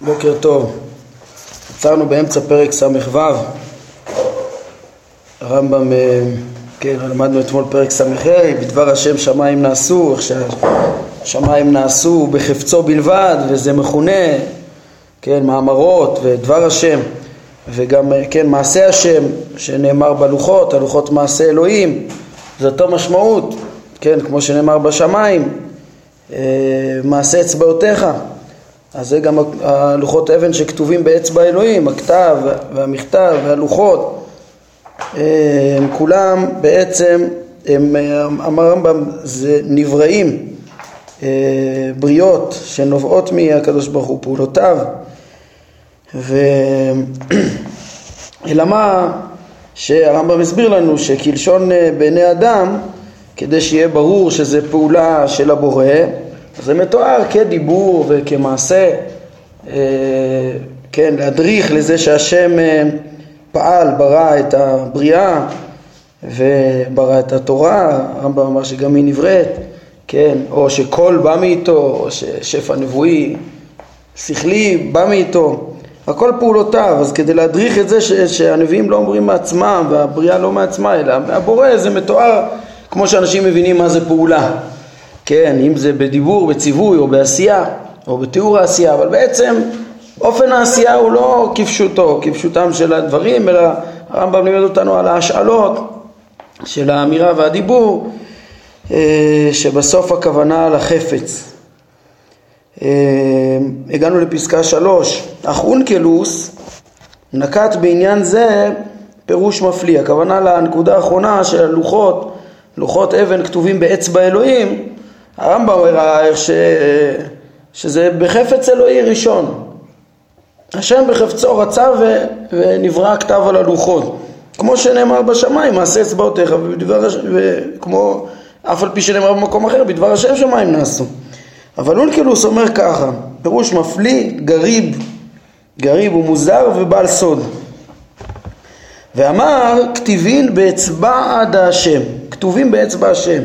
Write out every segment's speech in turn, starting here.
בוקר טוב. עצרנו באמצע פרק ס"ו. הרמב"ם, אה, כן, למדנו אתמול פרק ס"ה, בדבר השם שמיים נעשו, איך שהשמיים נעשו בחפצו בלבד, וזה מכונה, כן, מאמרות ודבר השם, וגם, אה, כן, מעשה השם, שנאמר בלוחות, הלוחות מעשה אלוהים, זו אותו משמעות, כן, כמו שנאמר בשמיים, מעשה אצבעותיך. אז זה גם הלוחות אבן שכתובים באצבע אלוהים, הכתב והמכתב והלוחות, הם כולם בעצם, הם, אמר הרמב"ם, זה נבראים, אה, בריאות שנובעות מהקדוש ברוך הוא, פעולותיו, ו... אלא מה? שהרמב"ם הסביר לנו שכלשון אה, בעיני אדם, כדי שיהיה ברור שזה פעולה של הבורא, זה מתואר כדיבור וכמעשה, אה, כן, להדריך לזה שהשם אה, פעל, ברא את הבריאה וברא את התורה, הרמב"ם אמר שגם היא נבראת, כן, או שקול בא מאיתו, או ששפע נבואי שכלי בא מאיתו, הכל פעולותיו, אז כדי להדריך את זה ש, שהנביאים לא אומרים מעצמם והבריאה לא מעצמה, אלא מהבורא זה מתואר כמו שאנשים מבינים מה זה פעולה. כן, אם זה בדיבור, בציווי או בעשייה או בתיאור העשייה, אבל בעצם אופן העשייה הוא לא כפשוטו, כפשוטם של הדברים, אלא הרמב"ם לימד אותנו על ההשאלות של האמירה והדיבור, אה, שבסוף הכוונה על החפץ. אה, הגענו לפסקה שלוש, אך אונקלוס נקט בעניין זה פירוש מפליא, הכוונה לנקודה האחרונה של הלוחות, לוחות אבן כתובים באצבע אלוהים, הרמב"ם הראה ש... שזה בחפץ אלוהי ראשון. השם בחפצו רצה ו... ונברא כתב על הלוחות. כמו שנאמר בשמיים, מעשה אצבעותיך, ובדבר הש... וכמו, אף על פי שנאמר במקום אחר, בדבר השם שמיים נעשו. אבל אונקלוס אומר ככה, פירוש מפליא, גריב, גריב הוא מוזר ובעל סוד. ואמר, כתיבין באצבע עד השם, כתובים באצבע השם.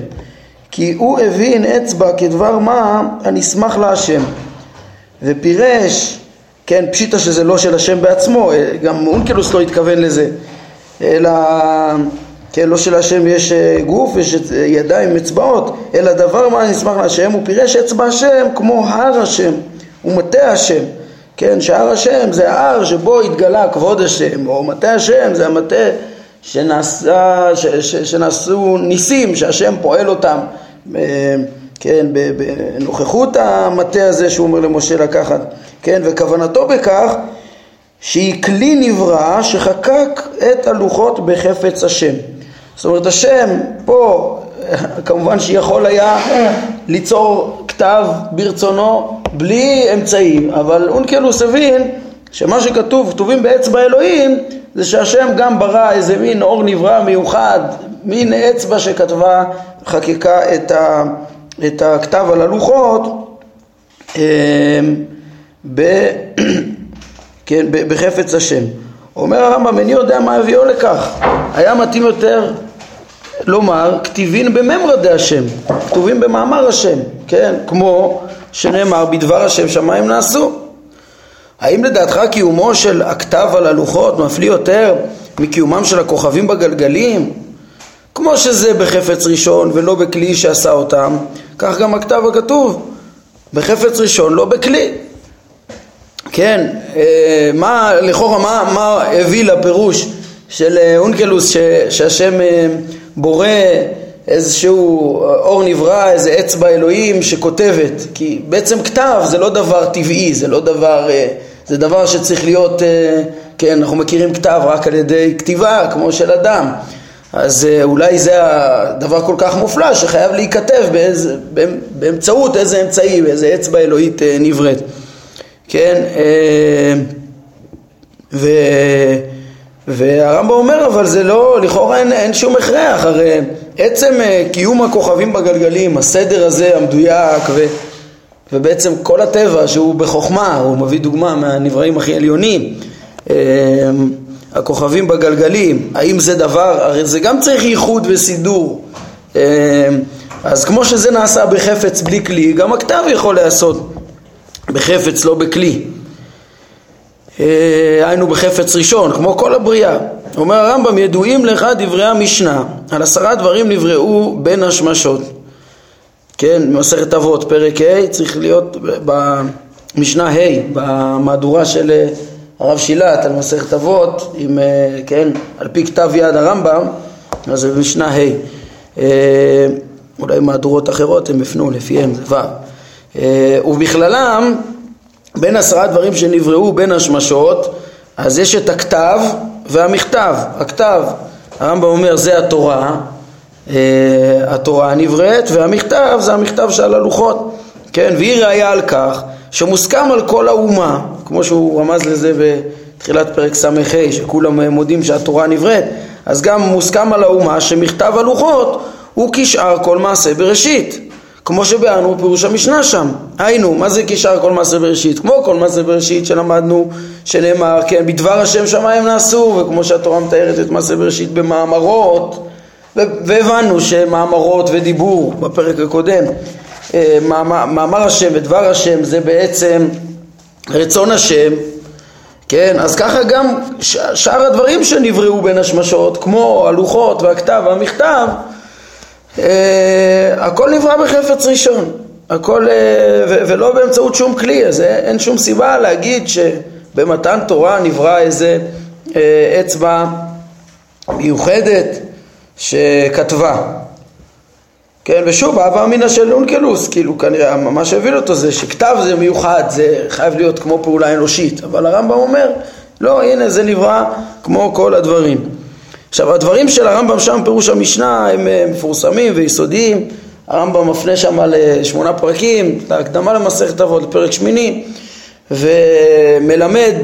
כי הוא הבין אצבע כדבר מה הנסמך להשם. ופירש, כן, פשיטה שזה לא של השם בעצמו, גם אונקלוס לא התכוון לזה, אלא, כן, לא של השם יש אה, גוף, יש ידיים, אצבעות, אלא דבר מה נסמך להשם, הוא פירש אצבע השם כמו הר השם, הוא מטה השם, כן, שהר השם זה ההר שבו התגלה כבוד השם, או מטה השם זה המטה שנעשה, ש, ש, שנעשו ניסים שהשם פועל אותם, אה, כן, בנוכחות המטה הזה שהוא אומר למשה לקחת, כן, וכוונתו בכך שהיא כלי נברא שחקק את הלוחות בחפץ השם. זאת אומרת השם פה כמובן שיכול היה ליצור כתב ברצונו בלי אמצעים, אבל אונקלוס הבין שמה שכתוב, כתובים באצבע אלוהים זה שהשם גם ברא איזה מין אור נברא מיוחד, מין אצבע שכתבה, חקקה את, ה, את הכתב על הלוחות אמ, ב, כן, בחפץ השם. אומר הרמב"ם, איני יודע מה הביאו לכך. היה מתאים יותר לומר, כתיבין בממרא השם, כתובים במאמר השם, כן? כמו שנאמר בדבר השם שמיים נעשו. האם לדעתך קיומו של הכתב על הלוחות מפליא יותר מקיומם של הכוכבים בגלגלים? כמו שזה בחפץ ראשון ולא בכלי שעשה אותם, כך גם הכתב הכתוב בחפץ ראשון לא בכלי. כן, אה, מה, לכאורה מה, מה הביא לפירוש של אה, אונקלוס ש, שהשם אה, בורא איזשהו אור נברא, איזה אצבע אלוהים שכותבת, כי בעצם כתב זה לא דבר טבעי, זה לא דבר זה דבר שצריך להיות, אה, כן, אנחנו מכירים כתב רק על ידי כתיבה, כמו של אדם. אז אה, אולי זה הדבר כל כך מופלא שחייב להיכתב באיזה, באמצעות איזה אמצעי, באיזה אצבע אלוהית אה, נבראת. כן, ו... והרמב"ם אומר אבל זה לא, לכאורה אין, אין שום הכרח, הרי עצם קיום הכוכבים בגלגלים, הסדר הזה המדויק ו... ובעצם כל הטבע שהוא בחוכמה, הוא מביא דוגמה מהנבראים הכי עליונים, אמ, הכוכבים בגלגלים, האם זה דבר, הרי זה גם צריך ייחוד וסידור, אמ, אז כמו שזה נעשה בחפץ בלי כלי, גם הכתב יכול להיעשות בחפץ לא בכלי. אה, היינו בחפץ ראשון, כמו כל הבריאה. אומר הרמב"ם, ידועים לך דברי המשנה, על עשרה דברים נבראו בין השמשות. כן, במסכת אבות, פרק ה', צריך להיות במשנה ה', במהדורה של אה, הרב שילת על מסכת אבות, עם, אה, כן, על פי כתב יד הרמב"ם, אז זה במשנה ה'. אה, אולי מהדורות אחרות הם הפנו לפיהם, זה ו'. ובכללם, בין עשרה דברים שנבראו בין השמשות, אז יש את הכתב והמכתב. הכתב, הרמב"ם אומר, זה התורה, התורה הנבראת, והמכתב זה המכתב שעל הלוחות, כן, והיא ראיה על כך שמוסכם על כל האומה, כמו שהוא רמז לזה בתחילת פרק ס"ה, שכולם מודים שהתורה נבראת, אז גם מוסכם על האומה שמכתב הלוחות הוא כשאר כל מעשה בראשית, כמו שבאנו פירוש המשנה שם. היינו, מה זה כשאר כל מעשה בראשית? כמו כל מעשה בראשית שלמדנו, שנאמר, כן, בדבר השם שמיים נעשו, וכמו שהתורה מתארת את מעשה בראשית במאמרות, והבנו שמאמרות ודיבור בפרק הקודם, אה, מאמר השם ודבר השם זה בעצם רצון השם, כן, אז ככה גם שאר הדברים שנבראו בין השמשות, כמו הלוחות והכתב והמכתב, אה, הכל נברא בחפץ ראשון, הכל, אה, ולא באמצעות שום כלי, אז אין שום סיבה להגיד שבמתן תורה נברא איזה אצבע מיוחדת שכתבה. כן, ושוב, אהבה אמינא של אונקלוס, כאילו כנראה, מה שהביא אותו זה שכתב זה מיוחד, זה חייב להיות כמו פעולה אנושית, אבל הרמב"ם אומר, לא, הנה זה נברא כמו כל הדברים. עכשיו, הדברים של הרמב"ם שם, פירוש המשנה, הם מפורסמים ויסודיים, הרמב"ם מפנה שם לשמונה פרקים, להקדמה למסכת אבות, לפרק שמיני, ומלמד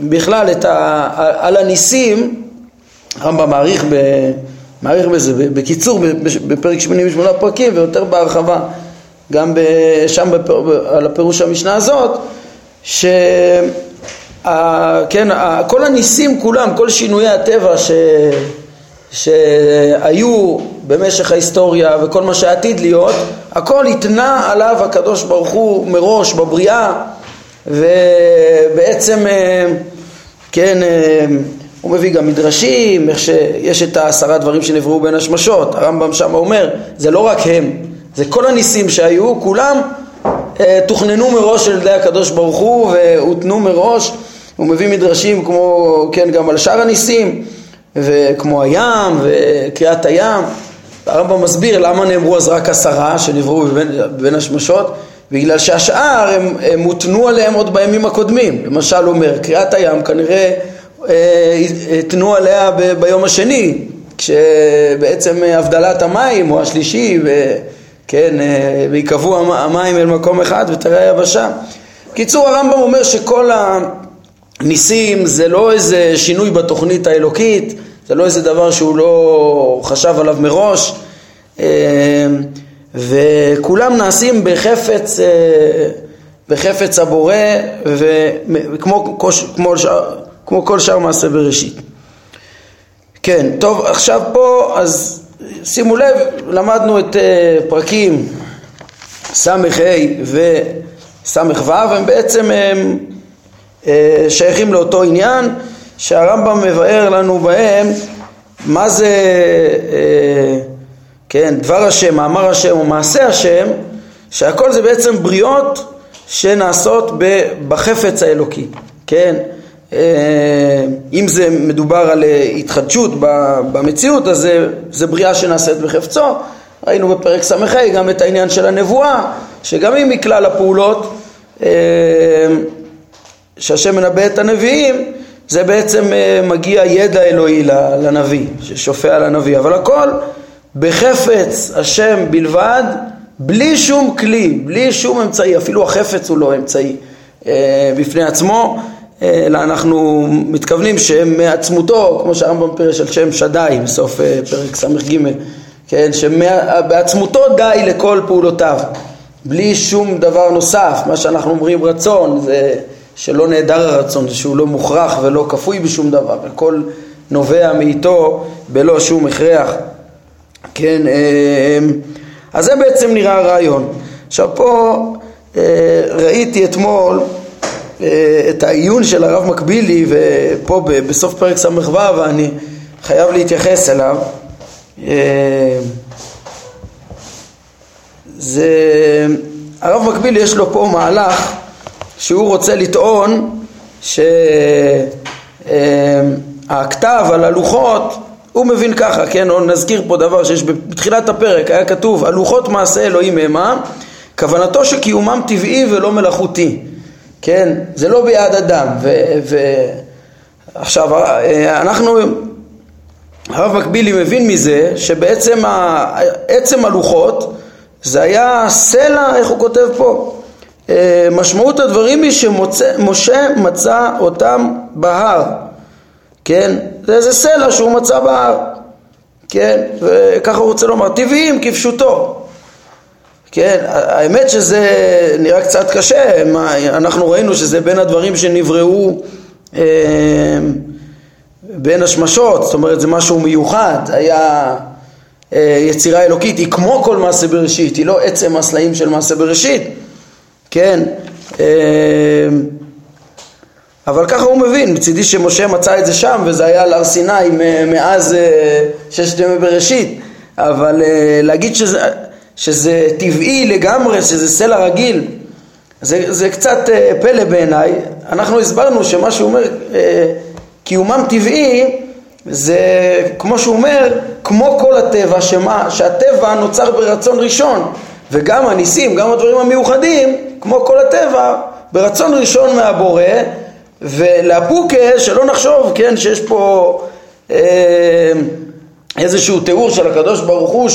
בכלל ה, על הניסים, הרמב"ם מעריך ב... מעריך בזה, בקיצור, בפרק 88 פרקים ויותר בהרחבה, גם שם על הפירוש המשנה הזאת, ש... כן, כל הניסים כולם, כל שינויי הטבע ש... שהיו במשך ההיסטוריה וכל מה שעתיד להיות, הכל התנה עליו הקדוש ברוך הוא מראש בבריאה ובעצם כן הוא מביא גם מדרשים, איך שיש את העשרה דברים שנבראו בין השמשות, הרמב"ם שם אומר, זה לא רק הם, זה כל הניסים שהיו, כולם אה, תוכננו מראש על ידי הקדוש ברוך הוא והותנו מראש, הוא מביא מדרשים כמו, כן, גם על שאר הניסים, וכמו הים וקריאת הים, הרמב"ם מסביר למה נאמרו אז רק עשרה שנבראו בין, בין השמשות, בגלל שהשאר הם, הם הותנו עליהם עוד בימים הקודמים, למשל הוא אומר, קריאת הים כנראה תנו עליה ביום השני, כשבעצם הבדלת המים או השלישי, כן, ויקבעו המים אל מקום אחד ותראה היבשה. קיצור הרמב"ם אומר שכל הניסים זה לא איזה שינוי בתוכנית האלוקית, זה לא איזה דבר שהוא לא חשב עליו מראש, וכולם נעשים בחפץ, בחפץ הבורא, וכמו כמו כמו כל שאר מעשה בראשית. כן, טוב, עכשיו פה, אז שימו לב, למדנו את uh, פרקים ס"ה וס"ו, הם בעצם הם, uh, שייכים לאותו עניין, שהרמב"ם מבאר לנו בהם מה זה, uh, כן, דבר השם, מאמר השם או מעשה השם, שהכל זה בעצם בריאות שנעשות בחפץ האלוקי, כן? אה, אם זה מדובר על אה, התחדשות במציאות, אז זה, זה בריאה שנעשית בחפצו. ראינו בפרק ס"ה גם את העניין של הנבואה, שגם אם מכלל הפעולות אה, שהשם מנבא את הנביאים, זה בעצם מגיע ידע אלוהי לנביא, ששופע לנביא, אבל הכל בחפץ השם בלבד, בלי שום כלי, בלי שום אמצעי, אפילו החפץ הוא לא אמצעי בפני עצמו, אלא אנחנו מתכוונים שהם מעצמותו, כמו שהרמב"ם פירש על שם שדי בסוף אה, פרק ס"ג, כן, שבעצמותו די לכל פעולותיו, בלי שום דבר נוסף, מה שאנחנו אומרים רצון, זה שלא נעדר הרצון, זה שהוא לא מוכרח ולא כפוי בשום דבר, הכל נובע מאיתו בלא שום הכרח, כן, אה, אז זה בעצם נראה הרעיון. עכשיו פה אה, ראיתי אתמול את העיון של הרב מקבילי ופה בסוף פרק ס"ו ואני חייב להתייחס אליו. אה, זה הרב מקבילי יש לו פה מהלך שהוא רוצה לטעון שהכתב על הלוחות הוא מבין ככה, כן, או נזכיר פה דבר שיש בתחילת הפרק, היה כתוב הלוחות מעשה אלוהים המה, כוונתו שקיומם טבעי ולא מלאכותי, כן, זה לא ביד אדם, ועכשיו אנחנו, הרב מקבילי מבין מזה שבעצם עצם הלוחות זה היה סלע, איך הוא כותב פה, אה, משמעות הדברים היא שמשה מצא אותם בהר, כן? זה איזה סלע שהוא מצא בהר, כן? וככה הוא רוצה לומר, טבעיים כפשוטו. כן, האמת שזה נראה קצת קשה, אנחנו ראינו שזה בין הדברים שנבראו אה, בין השמשות, זאת אומרת זה משהו מיוחד, היה אה, יצירה אלוקית, היא כמו כל מעשה בראשית, היא לא עצם הסלעים של מעשה בראשית, כן, אה, אבל ככה הוא מבין, מצידי שמשה מצא את זה שם וזה היה על הר סיני מאז ששת ימי בראשית, אבל להגיד שזה, שזה טבעי לגמרי, שזה סלע רגיל, זה, זה קצת פלא בעיניי, אנחנו הסברנו שמה שהוא אומר קיומם טבעי זה כמו שהוא אומר, כמו כל הטבע, שמה, שהטבע נוצר ברצון ראשון, וגם הניסים, גם הדברים המיוחדים, כמו כל הטבע, ברצון ראשון מהבורא, ולאפוקה, שלא נחשוב, כן, שיש פה אה, איזשהו תיאור של הקדוש ברוך הוא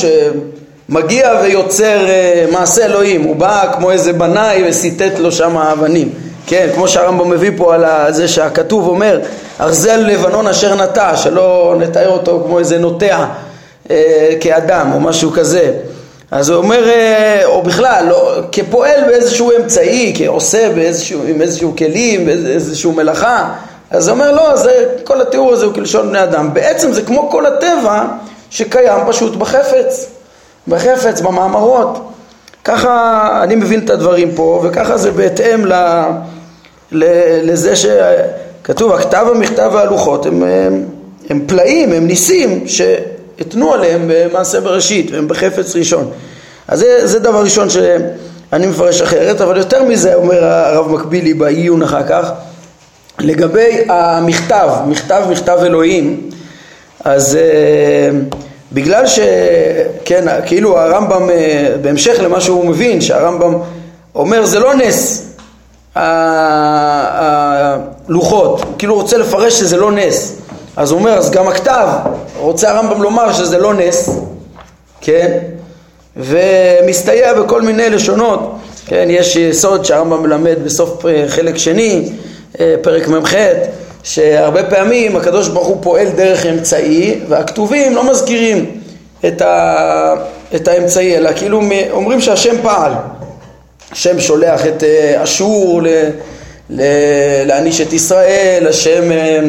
שמגיע ויוצר אה, מעשה אלוהים, הוא בא כמו איזה בנאי וסיטט לו שם האבנים. כן, כמו שהרמב"ם מביא פה על זה שהכתוב אומר ארזל לבנון אשר נטע, שלא נתאר אותו כמו איזה נוטע אה, כאדם או משהו כזה. אז הוא אומר, אה, או בכלל, לא, כפועל באיזשהו אמצעי, כעושה באיזשהו, עם איזשהו כלים, באיזשהו מלאכה, אז הוא אומר, לא, זה, כל התיאור הזה הוא כלשון בני אדם. בעצם זה כמו כל הטבע שקיים פשוט בחפץ, בחפץ, במאמרות. ככה אני מבין את הדברים פה, וככה זה בהתאם ל... לזה שכתוב, הכתב, המכתב והלוחות הם, הם, הם פלאים, הם ניסים שהתנו עליהם במעשה בראשית והם בחפץ ראשון. אז זה, זה דבר ראשון שאני מפרש אחרת, אבל יותר מזה אומר הרב מקבילי בעיון אחר כך, לגבי המכתב, מכתב מכתב אלוהים, אז uh, בגלל שכן, כאילו הרמב"ם, uh, בהמשך למה שהוא מבין, שהרמב"ם אומר זה לא נס, הלוחות, כאילו רוצה לפרש שזה לא נס. אז הוא אומר, אז גם הכתב, רוצה הרמב"ם לומר שזה לא נס, כן? ומסתייע בכל מיני לשונות, כן? יש יסוד שהרמב"ם מלמד בסוף אה, חלק שני, אה, פרק מ"ח, שהרבה פעמים הקדוש ברוך הוא פועל דרך אמצעי, והכתובים לא מזכירים את, ה... את האמצעי, אלא כאילו אומרים שהשם פעל. השם שולח את אה, אשור להעניש את ישראל, השם אה,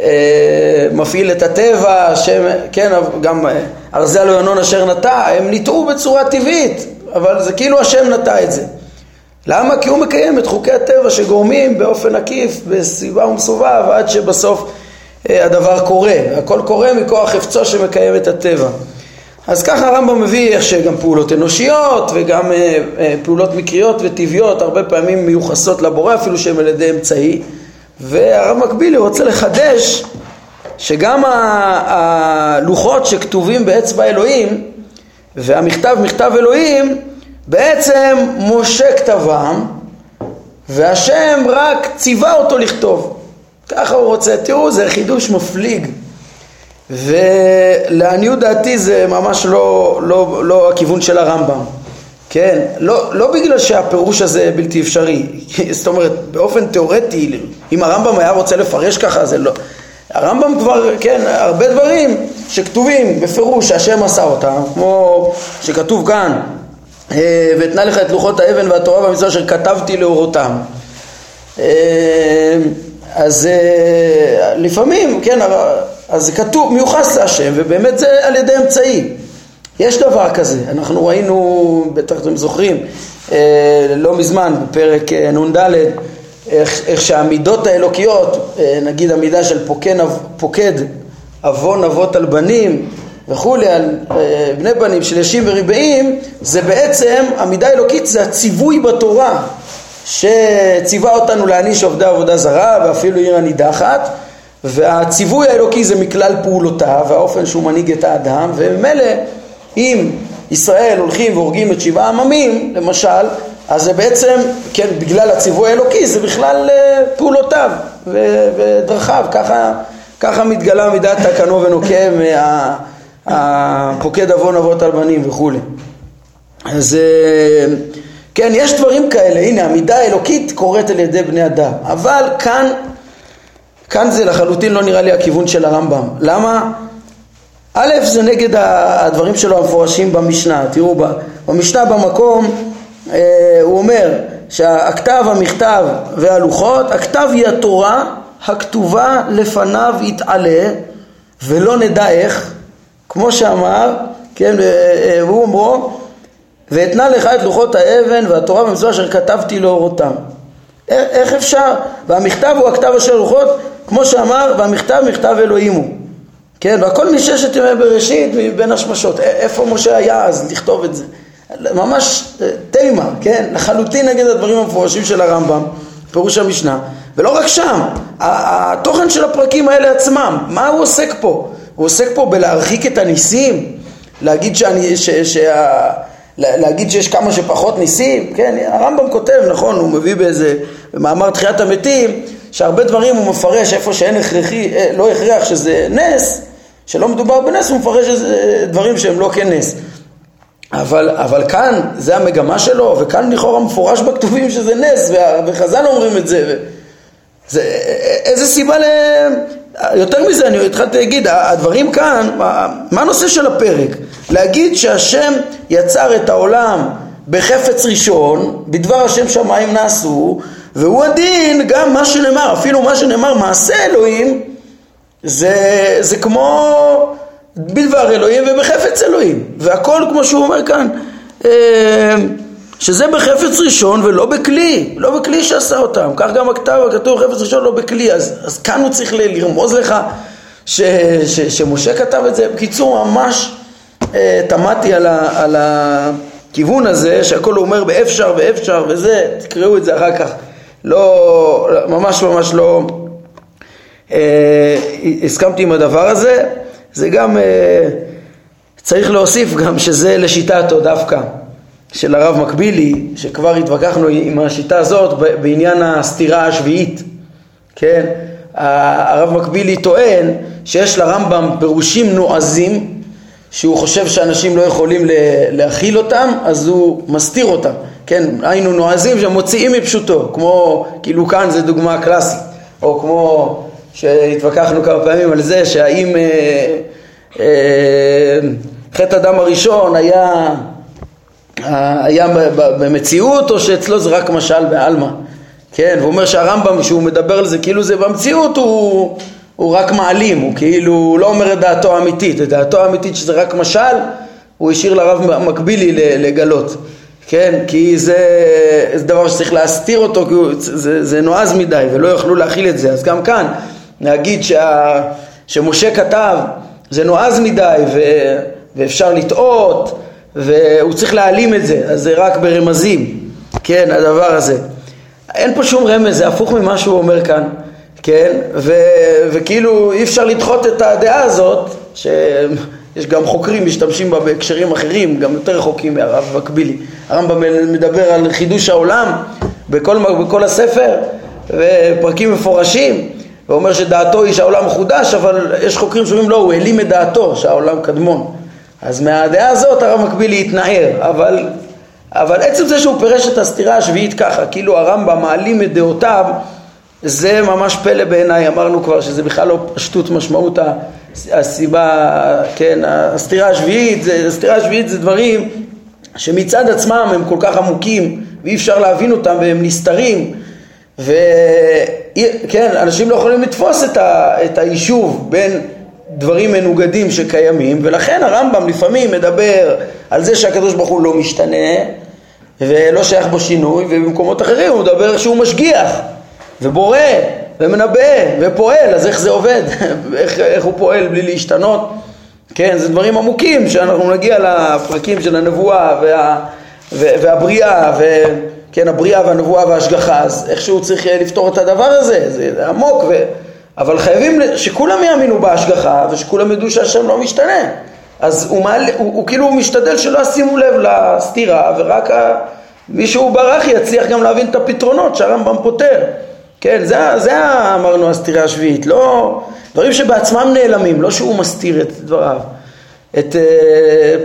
אה, מפעיל את הטבע, השם, כן, גם ארזי הלא ינון אשר נטע, הם ניטעו בצורה טבעית, אבל זה כאילו השם נטע את זה. למה? כי הוא מקיים את חוקי הטבע שגורמים באופן עקיף, בסביבה ומסובב, עד שבסוף הדבר קורה. הכל קורה מכוח חפצו שמקיים את הטבע. אז ככה הרמב"ם מביא איך שגם פעולות אנושיות וגם אה, אה, פעולות מקריות וטבעיות הרבה פעמים מיוחסות לבורא אפילו שהן על ידי אמצעי והרב מקבילי רוצה לחדש שגם הלוחות שכתובים באצבע אלוהים והמכתב מכתב אלוהים בעצם משה כתבם והשם רק ציווה אותו לכתוב. ככה הוא רוצה, תראו זה חידוש מפליג. ולעניות דעתי זה ממש לא, לא, לא הכיוון של הרמב"ם, כן? לא, לא בגלל שהפירוש הזה בלתי אפשרי, זאת אומרת באופן תיאורטי, אם הרמב"ם היה רוצה לפרש ככה זה לא, הרמב"ם כבר, כן, הרבה דברים שכתובים בפירוש שהשם עשה אותם, כמו שכתוב כאן, ואתנה לך את לוחות האבן והתורה והמצווה אשר כתבתי לאורותם. אה, אז אה, לפעמים, כן, אז כתוב, מיוחס להשם, ובאמת זה על ידי אמצעי. יש דבר כזה, אנחנו ראינו, בטח אתם זוכרים, אה, לא מזמן, בפרק אה, נ"ד, איך, איך שהמידות האלוקיות, אה, נגיד המידה של פוקד, פוקד עוון אבות על בנים וכולי, על בני בנים של ישים וריבעים, זה בעצם, המידה האלוקית זה הציווי בתורה שציווה אותנו להעניש עובדי עבודה זרה ואפילו עיר הנידחת והציווי האלוקי זה מכלל פעולותיו והאופן שהוא מנהיג את האדם וממילא אם ישראל הולכים והורגים את שבעה עממים למשל אז זה בעצם, כן, בגלל הציווי האלוקי זה בכלל אה, פעולותיו ודרכיו ככה, ככה מתגלה מידת תקנו ונוקם הפוקד עוון אבות על בנים וכולי אז אה, כן, יש דברים כאלה, הנה המידה האלוקית קורית על ידי בני אדם, אבל כאן, כאן זה לחלוטין לא נראה לי הכיוון של הרמב"ם. למה? א', זה נגד הדברים שלו המפורשים במשנה. תראו, במשנה במקום אה, הוא אומר שהכתב, המכתב והלוחות, הכתב היא התורה הכתובה לפניו יתעלה ולא נדע איך, כמו שאמר, כן, והוא אומרו ואתנה לך את לוחות האבן והתורה והמצווה אשר כתבתי לאורותם. איך אפשר? והמכתב הוא הכתב אשר לוחות, כמו שאמר, והמכתב מכתב אלוהים הוא. כן, והכל מששת ימי בראשית מבין השמשות. איפה משה היה אז לכתוב את זה? ממש אה, תימה, כן? לחלוטין נגד הדברים המפורשים של הרמב"ם, פירוש המשנה. ולא רק שם, התוכן של הפרקים האלה עצמם, מה הוא עוסק פה? הוא עוסק פה בלהרחיק את הניסים? להגיד שאני, ש, שה... להגיד שיש כמה שפחות ניסים, כן, הרמב"ם כותב, נכון, הוא מביא באיזה, במאמר תחיית המתים, שהרבה דברים הוא מפרש איפה שאין הכרחי, אה, לא הכרח שזה נס, שלא מדובר בנס, הוא מפרש איזה דברים שהם לא כנס. אבל, אבל כאן, זה המגמה שלו, וכאן לכאורה מפורש בכתובים שזה נס, וחז"ל אומרים את זה. זה איזה סיבה ל... יותר מזה, אני התחלתי להגיד, הדברים כאן, מה הנושא של הפרק? להגיד שהשם יצר את העולם בחפץ ראשון, בדבר השם שמיים נעשו, והוא הדין גם מה שנאמר, אפילו מה שנאמר מעשה אלוהים, זה, זה כמו בדבר אלוהים ובחפץ אלוהים, והכל כמו שהוא אומר כאן. אה, שזה בחפץ ראשון ולא בכלי, לא בכלי שעשה אותם. כך גם הכתב, הכתוב חפץ ראשון לא בכלי, אז, אז כאן הוא צריך לרמוז לך ש, ש, שמשה כתב את זה. בקיצור, ממש אה, תמדתי על, על הכיוון הזה, שהכל אומר באפשר ואפשר וזה, תקראו את זה אחר כך. לא, ממש ממש לא אה, הסכמתי עם הדבר הזה. זה גם, אה, צריך להוסיף גם שזה לשיטתו דווקא. של הרב מקבילי, שכבר התווכחנו עם השיטה הזאת בעניין הסתירה השביעית, כן? הרב מקבילי טוען שיש לרמב"ם פירושים נועזים שהוא חושב שאנשים לא יכולים להכיל אותם, אז הוא מסתיר אותם, כן? היינו נועזים שמוציאים מפשוטו, כמו, כאילו כאן זה דוגמה קלאסית, או כמו שהתווכחנו כמה פעמים על זה שהאם אה, אה, חטא הדם הראשון היה היה במציאות או שאצלו זה רק משל בעלמא, כן, והוא אומר שהרמב"ם כשהוא מדבר על זה כאילו זה במציאות הוא, הוא רק מעלים, הוא כאילו לא אומר את דעתו האמיתית, את דעתו האמיתית שזה רק משל הוא השאיר לרב מקבילי לגלות, כן, כי זה, זה דבר שצריך להסתיר אותו, כי הוא, זה, זה נועז מדי ולא יוכלו להכיל את זה, אז גם כאן להגיד שה, שמשה כתב זה נועז מדי ו, ואפשר לטעות והוא צריך להעלים את זה, אז זה רק ברמזים, כן, הדבר הזה. אין פה שום רמז, זה הפוך ממה שהוא אומר כאן, כן, ו, וכאילו אי אפשר לדחות את הדעה הזאת, שיש גם חוקרים משתמשים בה בהקשרים אחרים, גם יותר רחוקים מהרב מקבילי. הרמב"ם מדבר על חידוש העולם בכל, בכל הספר, ופרקים מפורשים, ואומר שדעתו היא שהעולם חודש, אבל יש חוקרים שאומרים לא, הוא העלים את דעתו שהעולם קדמון. אז מהדעה הזאת הרב מקבילי התנער, אבל, אבל עצם זה שהוא פירש את הסתירה השביעית ככה, כאילו הרמב"ם מעלים את דעותיו, זה ממש פלא בעיניי, אמרנו כבר שזה בכלל לא פשטות משמעות הסיבה, כן, הסתירה השביעית, הסתירה השביעית זה דברים שמצד עצמם הם כל כך עמוקים ואי אפשר להבין אותם והם נסתרים וכן, אנשים לא יכולים לתפוס את, ה, את היישוב בין דברים מנוגדים שקיימים, ולכן הרמב"ם לפעמים מדבר על זה שהקדוש ברוך הוא לא משתנה ולא שייך בו שינוי, ובמקומות אחרים הוא מדבר שהוא משגיח ובורא ומנבא ופועל, אז איך זה עובד? איך, איך הוא פועל בלי להשתנות? כן, זה דברים עמוקים שאנחנו נגיע לפרקים של הנבואה וה, והבריאה, וכן, הבריאה והנבואה וההשגחה, אז איכשהו צריך לפתור את הדבר הזה, זה, זה עמוק, ו, אבל חייבים שכולם יאמינו בהשגחה ושכולם ידעו שהשם לא משתנה. אז הוא, מעל, הוא, הוא כאילו משתדל שלא ישימו לב לסתירה ורק מישהו ברח יצליח גם להבין את הפתרונות שהרמב"ם פותר. כן, זה, זה אמרנו הסתירה השביעית, לא דברים שבעצמם נעלמים, לא שהוא מסתיר את דבריו. את uh,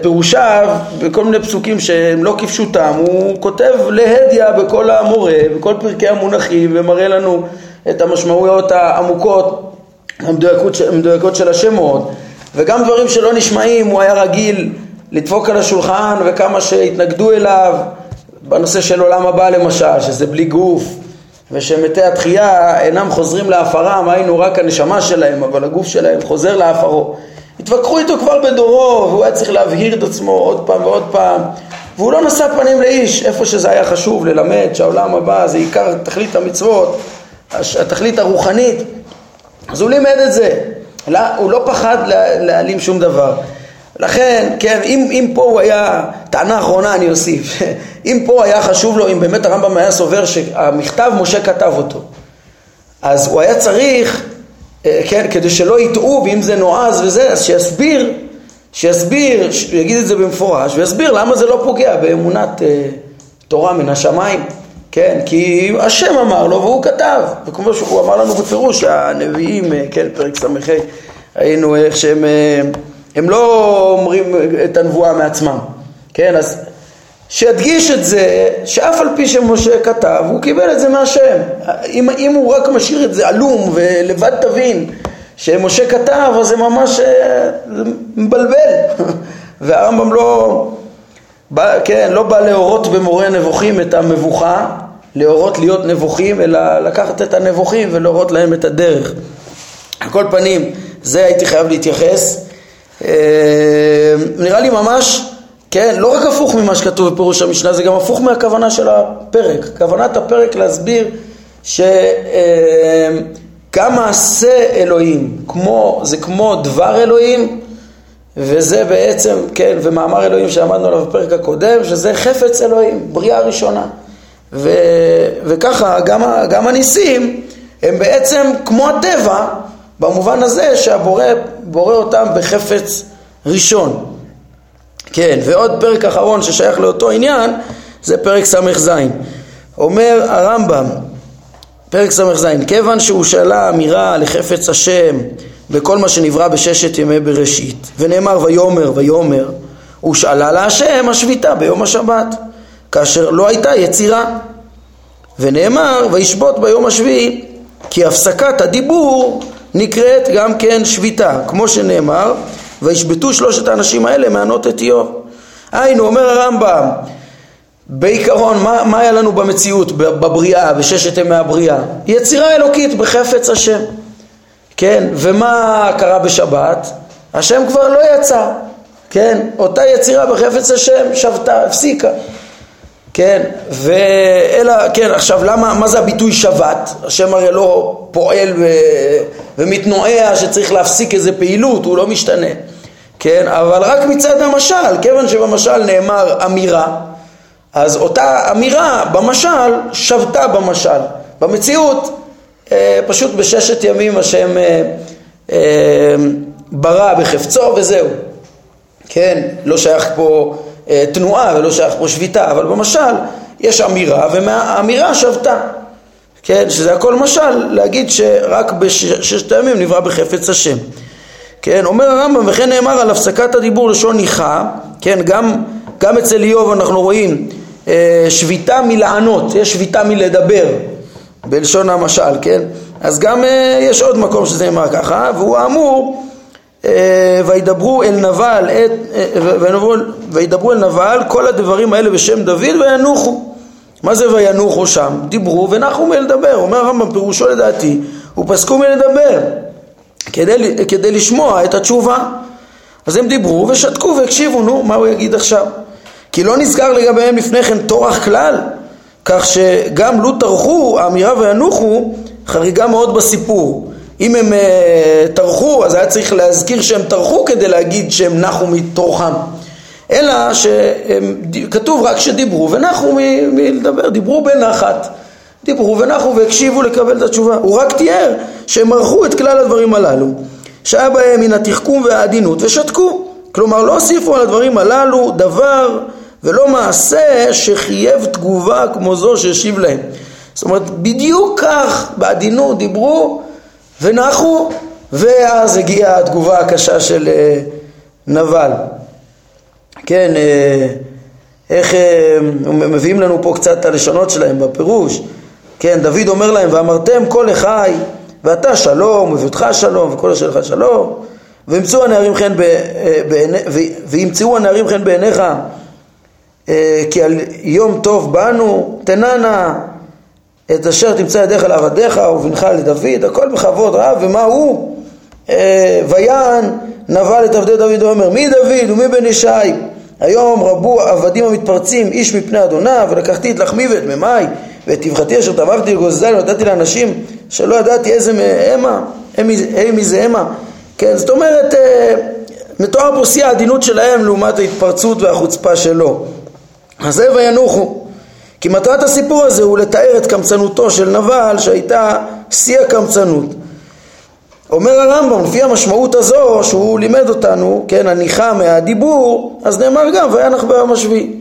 פירושיו בכל מיני פסוקים שהם לא כפשוטם, הוא כותב להדיא בכל המורה, בכל פרקי המונחים ומראה לנו את המשמעויות העמוקות, המדויקות, המדויקות של השמות וגם דברים שלא נשמעים, הוא היה רגיל לדפוק על השולחן וכמה שהתנגדו אליו בנושא של עולם הבא למשל, שזה בלי גוף ושמתי התחייה אינם חוזרים לעפרם, היינו רק הנשמה שלהם, אבל הגוף שלהם חוזר לעפרו. התווכחו איתו כבר בדורו, והוא היה צריך להבהיר את עצמו עוד פעם ועוד פעם, והוא לא נשא פנים לאיש, איפה שזה היה חשוב ללמד שהעולם הבא זה עיקר תכלית המצוות, התכלית הרוחנית, אז הוא לימד את זה, לא, הוא לא פחד להעלים שום דבר. לכן, כן, אם, אם פה הוא היה, טענה אחרונה אני אוסיף, אם פה היה חשוב לו, אם באמת הרמב"ם היה סובר שהמכתב משה כתב אותו, אז הוא היה צריך, אה, כן, כדי שלא יטעו, ואם זה נועז וזה, אז שיסביר, שיסביר, יגיד את זה במפורש, ויסביר למה זה לא פוגע באמונת אה, תורה מן השמיים, כן, כי השם אמר לו והוא כתב, וכמו שהוא אמר לנו בפירוש, שהנביאים, אה, כן, פרק ס"ה, ראינו איך שהם... אה, הם לא אומרים את הנבואה מעצמם, כן? אז שידגיש את זה, שאף על פי שמשה כתב, הוא קיבל את זה מהשם. אם, אם הוא רק משאיר את זה עלום ולבד תבין שמשה כתב, אז זה ממש אה, מבלבל. והרמב"ם לא, בא, כן, לא בא להורות במורה נבוכים את המבוכה, להורות להיות נבוכים, אלא לקחת את הנבוכים ולהורות להם את הדרך. על כל פנים, זה הייתי חייב להתייחס. אה, נראה לי ממש, כן, לא רק הפוך ממה שכתוב בפירוש המשנה, זה גם הפוך מהכוונה של הפרק. כוונת הפרק להסביר שגם אה, מעשה אלוהים, כמו, זה כמו דבר אלוהים, וזה בעצם, כן, ומאמר אלוהים שעמדנו עליו בפרק הקודם, שזה חפץ אלוהים, בריאה ראשונה. ו, וככה גם, גם הניסים הם בעצם כמו הטבע, במובן הזה שהבורא בורא אותם בחפץ ראשון. כן, ועוד פרק אחרון ששייך לאותו עניין זה פרק ס"ז. אומר הרמב"ם, פרק ס"ז, כיוון שהוא שאלה אמירה לחפץ השם בכל מה שנברא בששת ימי בראשית, ונאמר ויאמר ויאמר, ושאלה להשם השביתה ביום השבת, כאשר לא הייתה יצירה. ונאמר וישבות ביום השביעי, כי הפסקת הדיבור נקראת גם כן שביתה, כמו שנאמר, וישבתו שלושת האנשים האלה מענות את איוב. היינו, אומר הרמב"ם, בעיקרון, מה, מה היה לנו במציאות, בבריאה, בששת ימי הבריאה? יצירה אלוקית בחפץ השם. כן, ומה קרה בשבת? השם כבר לא יצא, כן, אותה יצירה בחפץ השם שבתה, הפסיקה. כן, ואלא, כן, עכשיו למה, מה זה הביטוי שבת? השם הרי לא פועל ו, ומתנועע שצריך להפסיק איזה פעילות, הוא לא משתנה, כן, אבל רק מצד המשל, כיוון שבמשל נאמר אמירה, אז אותה אמירה במשל שבתה במשל. במציאות, אה, פשוט בששת ימים השם אה, אה, ברא בחפצו וזהו, כן, לא שייך פה אה, תנועה ולא שייך פה שביתה, אבל במשל יש אמירה ומהאמירה שבתה, כן, שזה הכל משל להגיד שרק בששת הימים נברא בחפץ השם. כן, אומר הרמב"ם וכן נאמר על הפסקת הדיבור לשון ניחה, כן, גם, גם אצל איוב אנחנו רואים אה, שביתה מלענות, יש שביתה מלדבר בלשון המשל, כן, אז גם אה, יש עוד מקום שזה נאמר ככה, והוא אמור אה, וידברו אל נבל, את, אה, וידברו אל נבל כל הדברים האלה בשם דוד וינוחו. מה זה וינוחו שם? דיברו ונחו מלדבר. אומר הרמב"ם פירושו לדעתי, ופסקו מלדבר. כדי, כדי לשמוע את התשובה. אז הם דיברו ושתקו והקשיבו, נו, מה הוא יגיד עכשיו? כי לא נזכר לגביהם לפני כן טורח כלל, כך שגם לו טרחו, האמירה וינוחו, חריגה מאוד בסיפור. אם הם uh, אז היה צריך להזכיר שהם טרחו כדי להגיד שהם נחו מטורחם. אלא שכתוב רק שדיברו ונחו מלדבר, דיברו בנחת. דיברו ונחו והקשיבו לקבל את התשובה. הוא רק תיאר שהם ערכו את כלל הדברים הללו, שהיה בהם מן התחכום והעדינות ושתקו. כלומר לא הוסיפו על הדברים הללו דבר ולא מעשה שחייב תגובה כמו זו שהשיב להם. זאת אומרת, בדיוק כך בעדינות דיברו ונחו, ואז הגיעה התגובה הקשה של אה, נבל. כן, אה, איך אה, מביאים לנו פה קצת את הלשונות שלהם בפירוש. כן, דוד אומר להם, ואמרתם כל אחי, ואתה שלום, וביתך שלום, וכל אשר לך שלום, וימצאו הנערים חן בעיני, וימצאו הנערים חן בעיניך אה, כי על יום טוב באנו, תננה את אשר תמצא ידיך לעבדיך ובנך לדוד, הכל בכבוד רב, ומה הוא? אה, ויען נבל את עבדי דוד ואומר, מי דוד ומי בן ישי? היום רבו עבדים המתפרצים איש מפני אדוניו, ולקחתי את לחמי ואת ממי ואת טבחתי אשר טבחתי לגוזלי ונתתי לאנשים שלא ידעתי איזה מהמה, מי זה המה. כן, זאת אומרת, אה, מתואר פה שיא העדינות שלהם לעומת ההתפרצות והחוצפה שלו. אז זה וינוחו. כי מטרת הסיפור הזה הוא לתאר את קמצנותו של נבל שהייתה שיא הקמצנות. אומר הרמב"ם, לפי המשמעות הזו שהוא לימד אותנו, כן, הניחה מהדיבור, אז נאמר גם וינח ביום השביעי.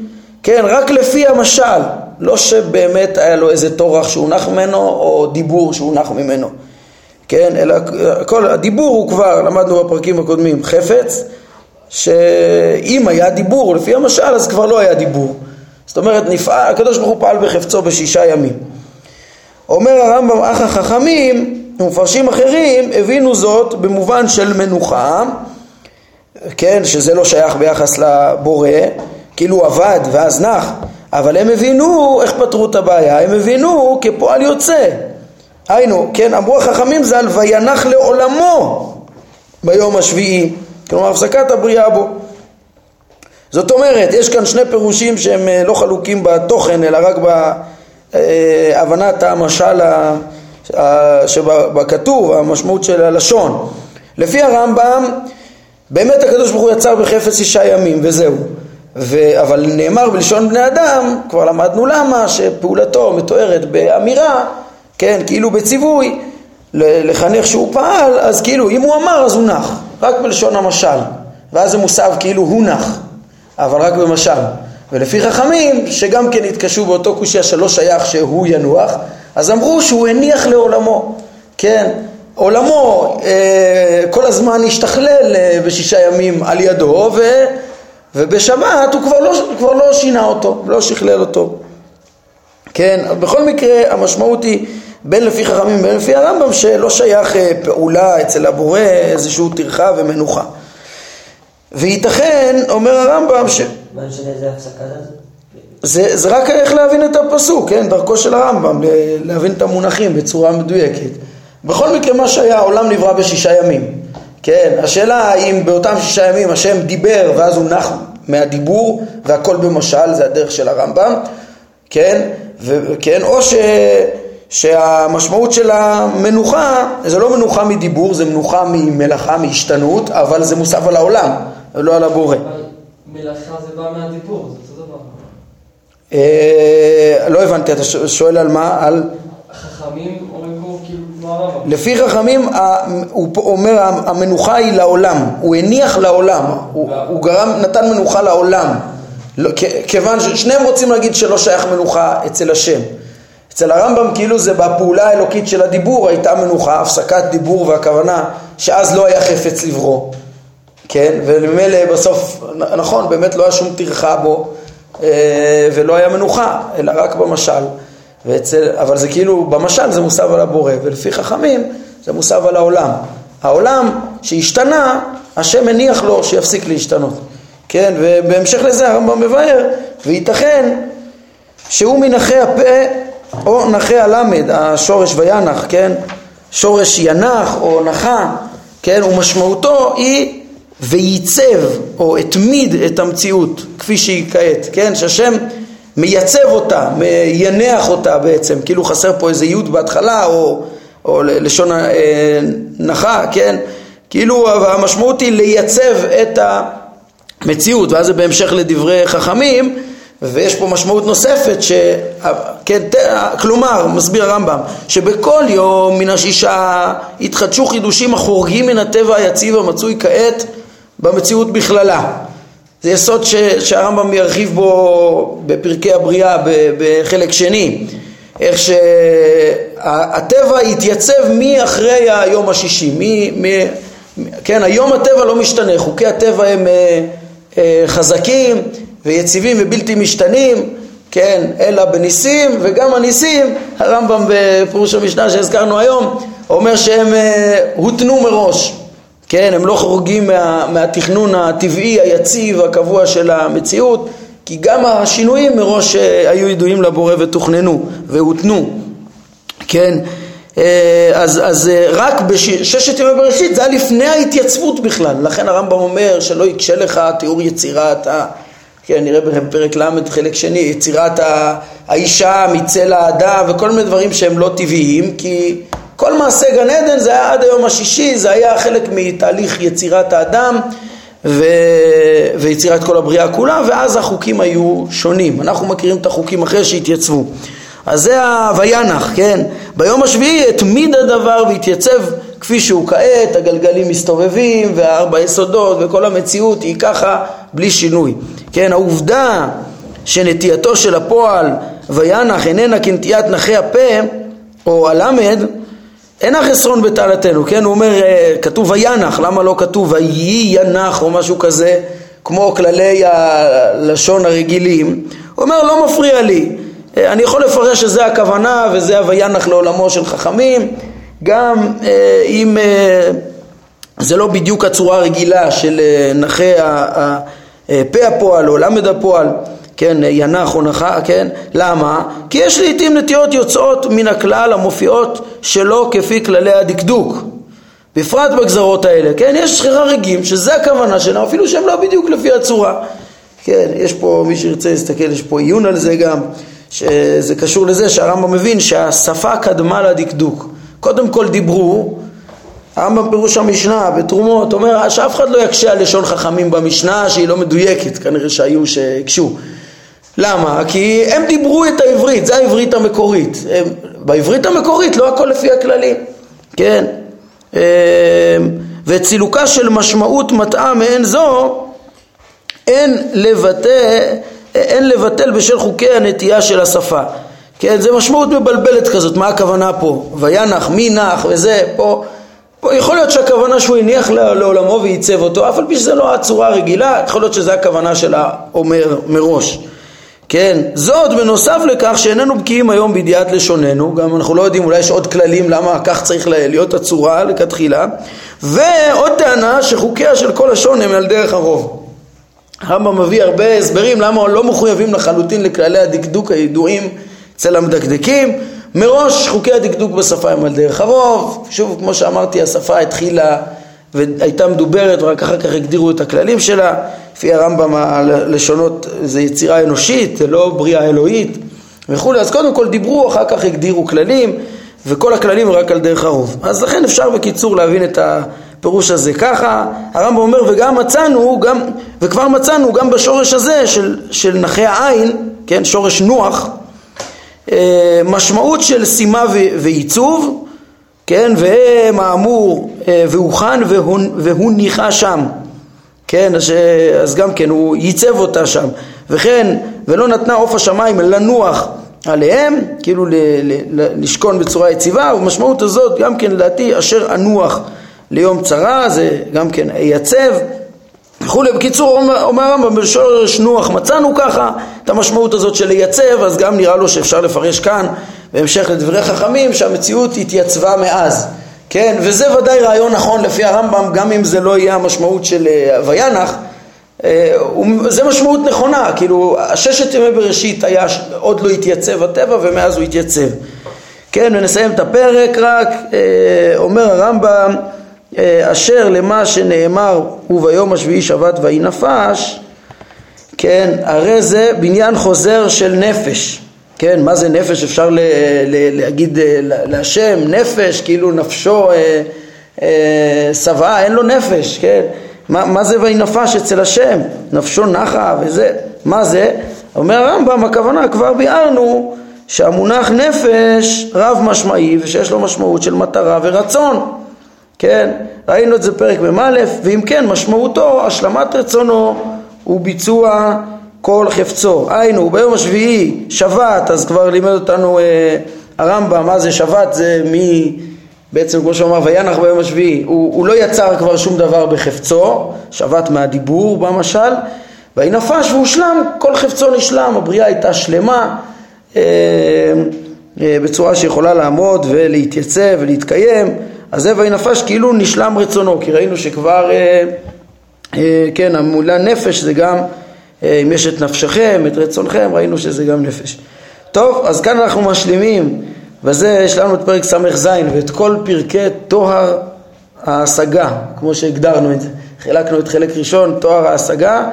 כן, רק לפי המשל, לא שבאמת היה לו איזה טורח שהונח ממנו או דיבור שהונח ממנו. כן, אלא כל הדיבור הוא כבר, למדנו בפרקים הקודמים, חפץ, שאם היה דיבור לפי המשל אז כבר לא היה דיבור. זאת אומרת, נפעל, הקדוש ברוך הוא פעל בחפצו בשישה ימים. אומר הרמב"ם, אך החכמים ומפרשים אחרים הבינו זאת במובן של מנוחה, כן, שזה לא שייך ביחס לבורא, כאילו עבד ואז נח, אבל הם הבינו איך פתרו את הבעיה, הם הבינו כפועל יוצא. היינו, כן, אמרו החכמים זה על וינח לעולמו ביום השביעי, כלומר הפסקת הבריאה בו. זאת אומרת, יש כאן שני פירושים שהם אה, לא חלוקים בתוכן, אלא רק בהבנת המשל שבכתוב, המשמעות של הלשון. לפי הרמב"ם, באמת הקדוש ברוך הוא יצר בחפץ שישה ימים, וזהו. ו... אבל נאמר בלשון בני אדם, כבר למדנו למה, שפעולתו מתוארת באמירה, כן, כאילו בציווי, לחנך שהוא פעל, אז כאילו אם הוא אמר אז הוא נח, רק בלשון המשל, ואז זה מוסב כאילו הוא נח. אבל רק במשל. ולפי חכמים, שגם כן התקשו באותו קושייה שלא שייך שהוא ינוח, אז אמרו שהוא הניח לעולמו, כן, עולמו אה, כל הזמן השתכלל אה, בשישה ימים על ידו, ו, ובשבת הוא כבר לא, כבר לא שינה אותו, לא שכלל אותו. כן, בכל מקרה המשמעות היא בין לפי חכמים ובין לפי הרמב"ם שלא שייך אה, פעולה אצל הבורא איזשהו טרחה ומנוחה. וייתכן, אומר הרמב"ם, ש... מה משנה איזה הפסקה זה? זה, זה רק איך להבין את הפסוק, כן? דרכו של הרמב"ם, להבין את המונחים בצורה מדויקת. בכל מקרה מה שהיה, העולם נברא בשישה ימים. כן, השאלה האם באותם שישה ימים השם דיבר ואז הוא נח מהדיבור והכל במשל, זה הדרך של הרמב"ם, כן, וכן, או ש... שהמשמעות של המנוחה זה לא מנוחה מדיבור, זה מנוחה ממלאכה, מהשתנות, אבל זה מוסף על העולם. ולא על הבורא. מלאכה זה בא מהדיבור, זה אותו דבר. אה, לא הבנתי, אתה שואל על מה? על... חכמים אומרים פה כאילו כמו הרמב"ם. לפי חכמים, הוא אומר המנוחה היא לעולם, הוא הניח לעולם, הוא גרם, נתן מנוחה לעולם, לא, כיוון ששניהם רוצים להגיד שלא שייך מנוחה אצל השם. אצל הרמב"ם כאילו זה בפעולה האלוקית של הדיבור הייתה מנוחה, הפסקת דיבור והכוונה שאז לא היה חפץ לברוא. כן, וממילא בסוף, נכון, באמת לא היה שום טרחה בו אה, ולא היה מנוחה, אלא רק במשל, ואצל, אבל זה כאילו, במשל זה מוסב על הבורא, ולפי חכמים זה מוסב על העולם. העולם שהשתנה, השם הניח לו שיפסיק להשתנות, כן, ובהמשך לזה הרמב"ם מבאר, וייתכן שהוא מנחי הפה או נחי הלמד, השורש וינח, כן, שורש ינח או נחה כן, ומשמעותו היא וייצב או התמיד את המציאות כפי שהיא כעת, כן, שהשם מייצב אותה, מייניח אותה בעצם, כאילו חסר פה איזה י' בהתחלה או, או לשון אה, נחה, כן, כאילו המשמעות היא לייצב את המציאות, ואז זה בהמשך לדברי חכמים, ויש פה משמעות נוספת, ש... כן, כלומר, מסביר הרמב"ם, שבכל יום מן השישה יתחדשו חידושים החורגים מן הטבע היציב המצוי כעת במציאות בכללה. זה יסוד ש... שהרמב"ם ירחיב בו בפרקי הבריאה בחלק שני, איך שהטבע יתייצב מאחרי היום השישי, מ... מ... כן, היום הטבע לא משתנה, חוקי הטבע הם אה, אה, חזקים ויציבים ובלתי משתנים, כן, אלא בניסים, וגם הניסים, הרמב"ם בפירוש המשנה שהזכרנו היום, אומר שהם אה, הותנו מראש, כן, הם לא חורגים מה, מהתכנון הטבעי, היציב, הקבוע של המציאות, כי גם השינויים מראש אה, היו ידועים לבורא ותוכננו והותנו, כן, אה, אז, אז רק בששת ימי בראשית זה היה לפני ההתייצבות בכלל, לכן הרמב"ם אומר שלא יקשה לך תיאור יצירת ה... כן, נראה בפרק ל' חלק שני, יצירת האישה מצל האדם וכל מיני דברים שהם לא טבעיים, כי כל מעשה גן עדן זה היה עד היום השישי, זה היה חלק מתהליך יצירת האדם ו... ויצירת כל הבריאה כולה, ואז החוקים היו שונים. אנחנו מכירים את החוקים אחרי שהתייצבו. אז זה ה"וינח", כן? ביום השביעי התמיד הדבר והתייצב כפי שהוא כעת, הגלגלים מסתובבים והארבע יסודות וכל המציאות היא ככה בלי שינוי. כן, העובדה שנטייתו של הפועל וינח איננה כנטיית נחי הפה או הלמד אינה חסרון בטלתנו, כן? הוא אומר, אה, כתוב וינח, למה לא כתוב ויהי ינח או משהו כזה, כמו כללי הלשון הרגילים? הוא אומר, לא מפריע לי, אה, אני יכול לפרש שזה הכוונה וזה הוינח לעולמו של חכמים, גם אה, אם זה לא בדיוק הצורה הרגילה של נחי פה הפועל או למד הפועל, כן, ינח או נחה, כן, למה? כי יש לעיתים נטיות יוצאות מן הכלל המופיעות שלא כפי כללי הדקדוק, בפרט בגזרות האלה, כן, יש חריגים שזה הכוונה שלהם, אפילו שהם לא בדיוק לפי הצורה, כן, יש פה, מי שירצה להסתכל, יש פה עיון על זה גם, שזה קשור לזה שהרמב"ם מבין שהשפה קדמה לדקדוק, קודם כל דיברו הרמב"ם פירוש המשנה בתרומות אומר שאף אחד לא יקשה על לשון חכמים במשנה שהיא לא מדויקת, כנראה שהיו שהקשו. למה? כי הם דיברו את העברית, זה העברית המקורית. הם, בעברית המקורית לא הכל לפי הכללים, כן? אמ, וצילוקה של משמעות מטעה מעין זו אין לבטא, אין לבטל בשל חוקי הנטייה של השפה. כן, זה משמעות מבלבלת כזאת, מה הכוונה פה? וינח, מי נח וזה, פה יכול להיות שהכוונה שהוא הניח לעולמו וייצב אותו, אף על פי שזה לא הצורה הרגילה, יכול להיות שזו הכוונה של האומר מראש. כן, זאת בנוסף לכך שאיננו בקיאים היום בידיעת לשוננו, גם אנחנו לא יודעים, אולי יש עוד כללים למה כך צריך להיות הצורה לכתחילה, ועוד טענה שחוקיה של כל לשון הם על דרך הרוב. הרמב"ם מביא הרבה הסברים למה לא מחויבים לחלוטין לכללי הדקדוק הידועים אצל המדקדקים, מראש חוקי הדקדוק בשפה הם על דרך הרוב, שוב כמו שאמרתי השפה התחילה והייתה מדוברת ורק אחר כך הגדירו את הכללים שלה, לפי הרמב"ם הלשונות זה יצירה אנושית, זה לא בריאה אלוהית וכולי, אז קודם כל דיברו, אחר כך הגדירו כללים וכל הכללים רק על דרך הרוב. אז לכן אפשר בקיצור להבין את הפירוש הזה ככה, הרמב"ם אומר וגם מצאנו, גם, וכבר מצאנו גם בשורש הזה של, של נחי העין, כן, שורש נוח, אה, משמעות של שימה ועיצוב, כן, והם האמור אה, והוכן והוא ניחה שם, כן, אז גם כן הוא ייצב אותה שם, וכן ולא נתנה עוף השמיים לנוח עליהם, כאילו לשכון בצורה יציבה, ובמשמעות הזאת גם כן לדעתי אשר אנוח ליום צרה, זה גם כן ייצב וכולי. בקיצור, אומר הרמב"ם בשורש נוח מצאנו ככה את המשמעות הזאת של לייצב, אז גם נראה לו שאפשר לפרש כאן, בהמשך לדברי חכמים, שהמציאות התייצבה מאז. כן, וזה ודאי רעיון נכון לפי הרמב"ם, גם אם זה לא יהיה המשמעות של אה, וינח, אה, זה משמעות נכונה, כאילו הששת ימי בראשית היה, עוד לא התייצב הטבע ומאז הוא התייצב. כן, ונסיים את הפרק רק, אה, אומר הרמב"ם אשר למה שנאמר וביום השביעי שבת ויהי נפש, כן, הרי זה בניין חוזר של נפש, כן, מה זה נפש? אפשר ל, ל, להגיד אה, להשם נפש, כאילו נפשו אה, אה, שבעה, אין לו נפש, כן, מה, מה זה ויהי נפש אצל השם? נפשו נחה וזה, מה זה? אומר הרמב"ם, הכוונה כבר ביארנו שהמונח נפש רב משמעי ושיש לו משמעות של מטרה ורצון, כן? ראינו את זה פרק מ"א, ואם כן משמעותו השלמת רצונו וביצוע כל חפצו. היינו, ביום השביעי שבת, אז כבר לימד אותנו אה, הרמב"ם, מה זה שבת? זה מי, בעצם כמו שאמר, וינח ביום השביעי, הוא, הוא לא יצר כבר שום דבר בחפצו, שבת מהדיבור במשל, ויהי נפש והושלם, כל חפצו נשלם, הבריאה הייתה שלמה אה, אה, בצורה שיכולה לעמוד ולהתייצב ולהתקיים, אז זה ויהי נפש כאילו נשלם רצונו, כי ראינו שכבר, אה, אה, כן, המילה נפש זה גם, אם יש את נפשכם, את רצונכם, ראינו שזה גם נפש. טוב, אז כאן אנחנו משלימים, וזה יש לנו את פרק ס"ז ואת כל פרקי טוהר ההשגה, כמו שהגדרנו את זה. חילקנו את חלק ראשון, טוהר ההשגה,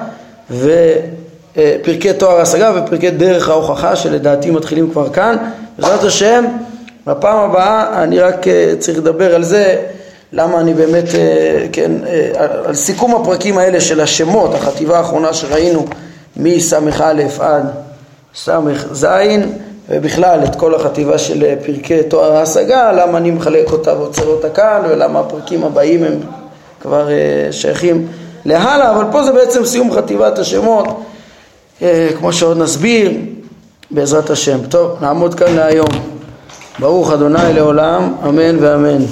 ופרקי טוהר ההשגה ופרקי דרך ההוכחה שלדעתי מתחילים כבר כאן. בעזרת השם, בפעם הבאה אני רק אה, צריך לדבר על זה, למה אני באמת, אה, כן, אה, על סיכום הפרקים האלה של השמות, החטיבה האחרונה שראינו מס"א עד ס"ז ובכלל את כל החטיבה של פרקי תואר ההשגה, למה אני מחלק אותה ועוצר אותה כאן ולמה הפרקים הבאים הם כבר שייכים להלאה, אבל פה זה בעצם סיום חטיבת השמות, כמו שעוד נסביר, בעזרת השם. טוב, נעמוד כאן להיום. ברוך אדוני לעולם, אמן ואמן.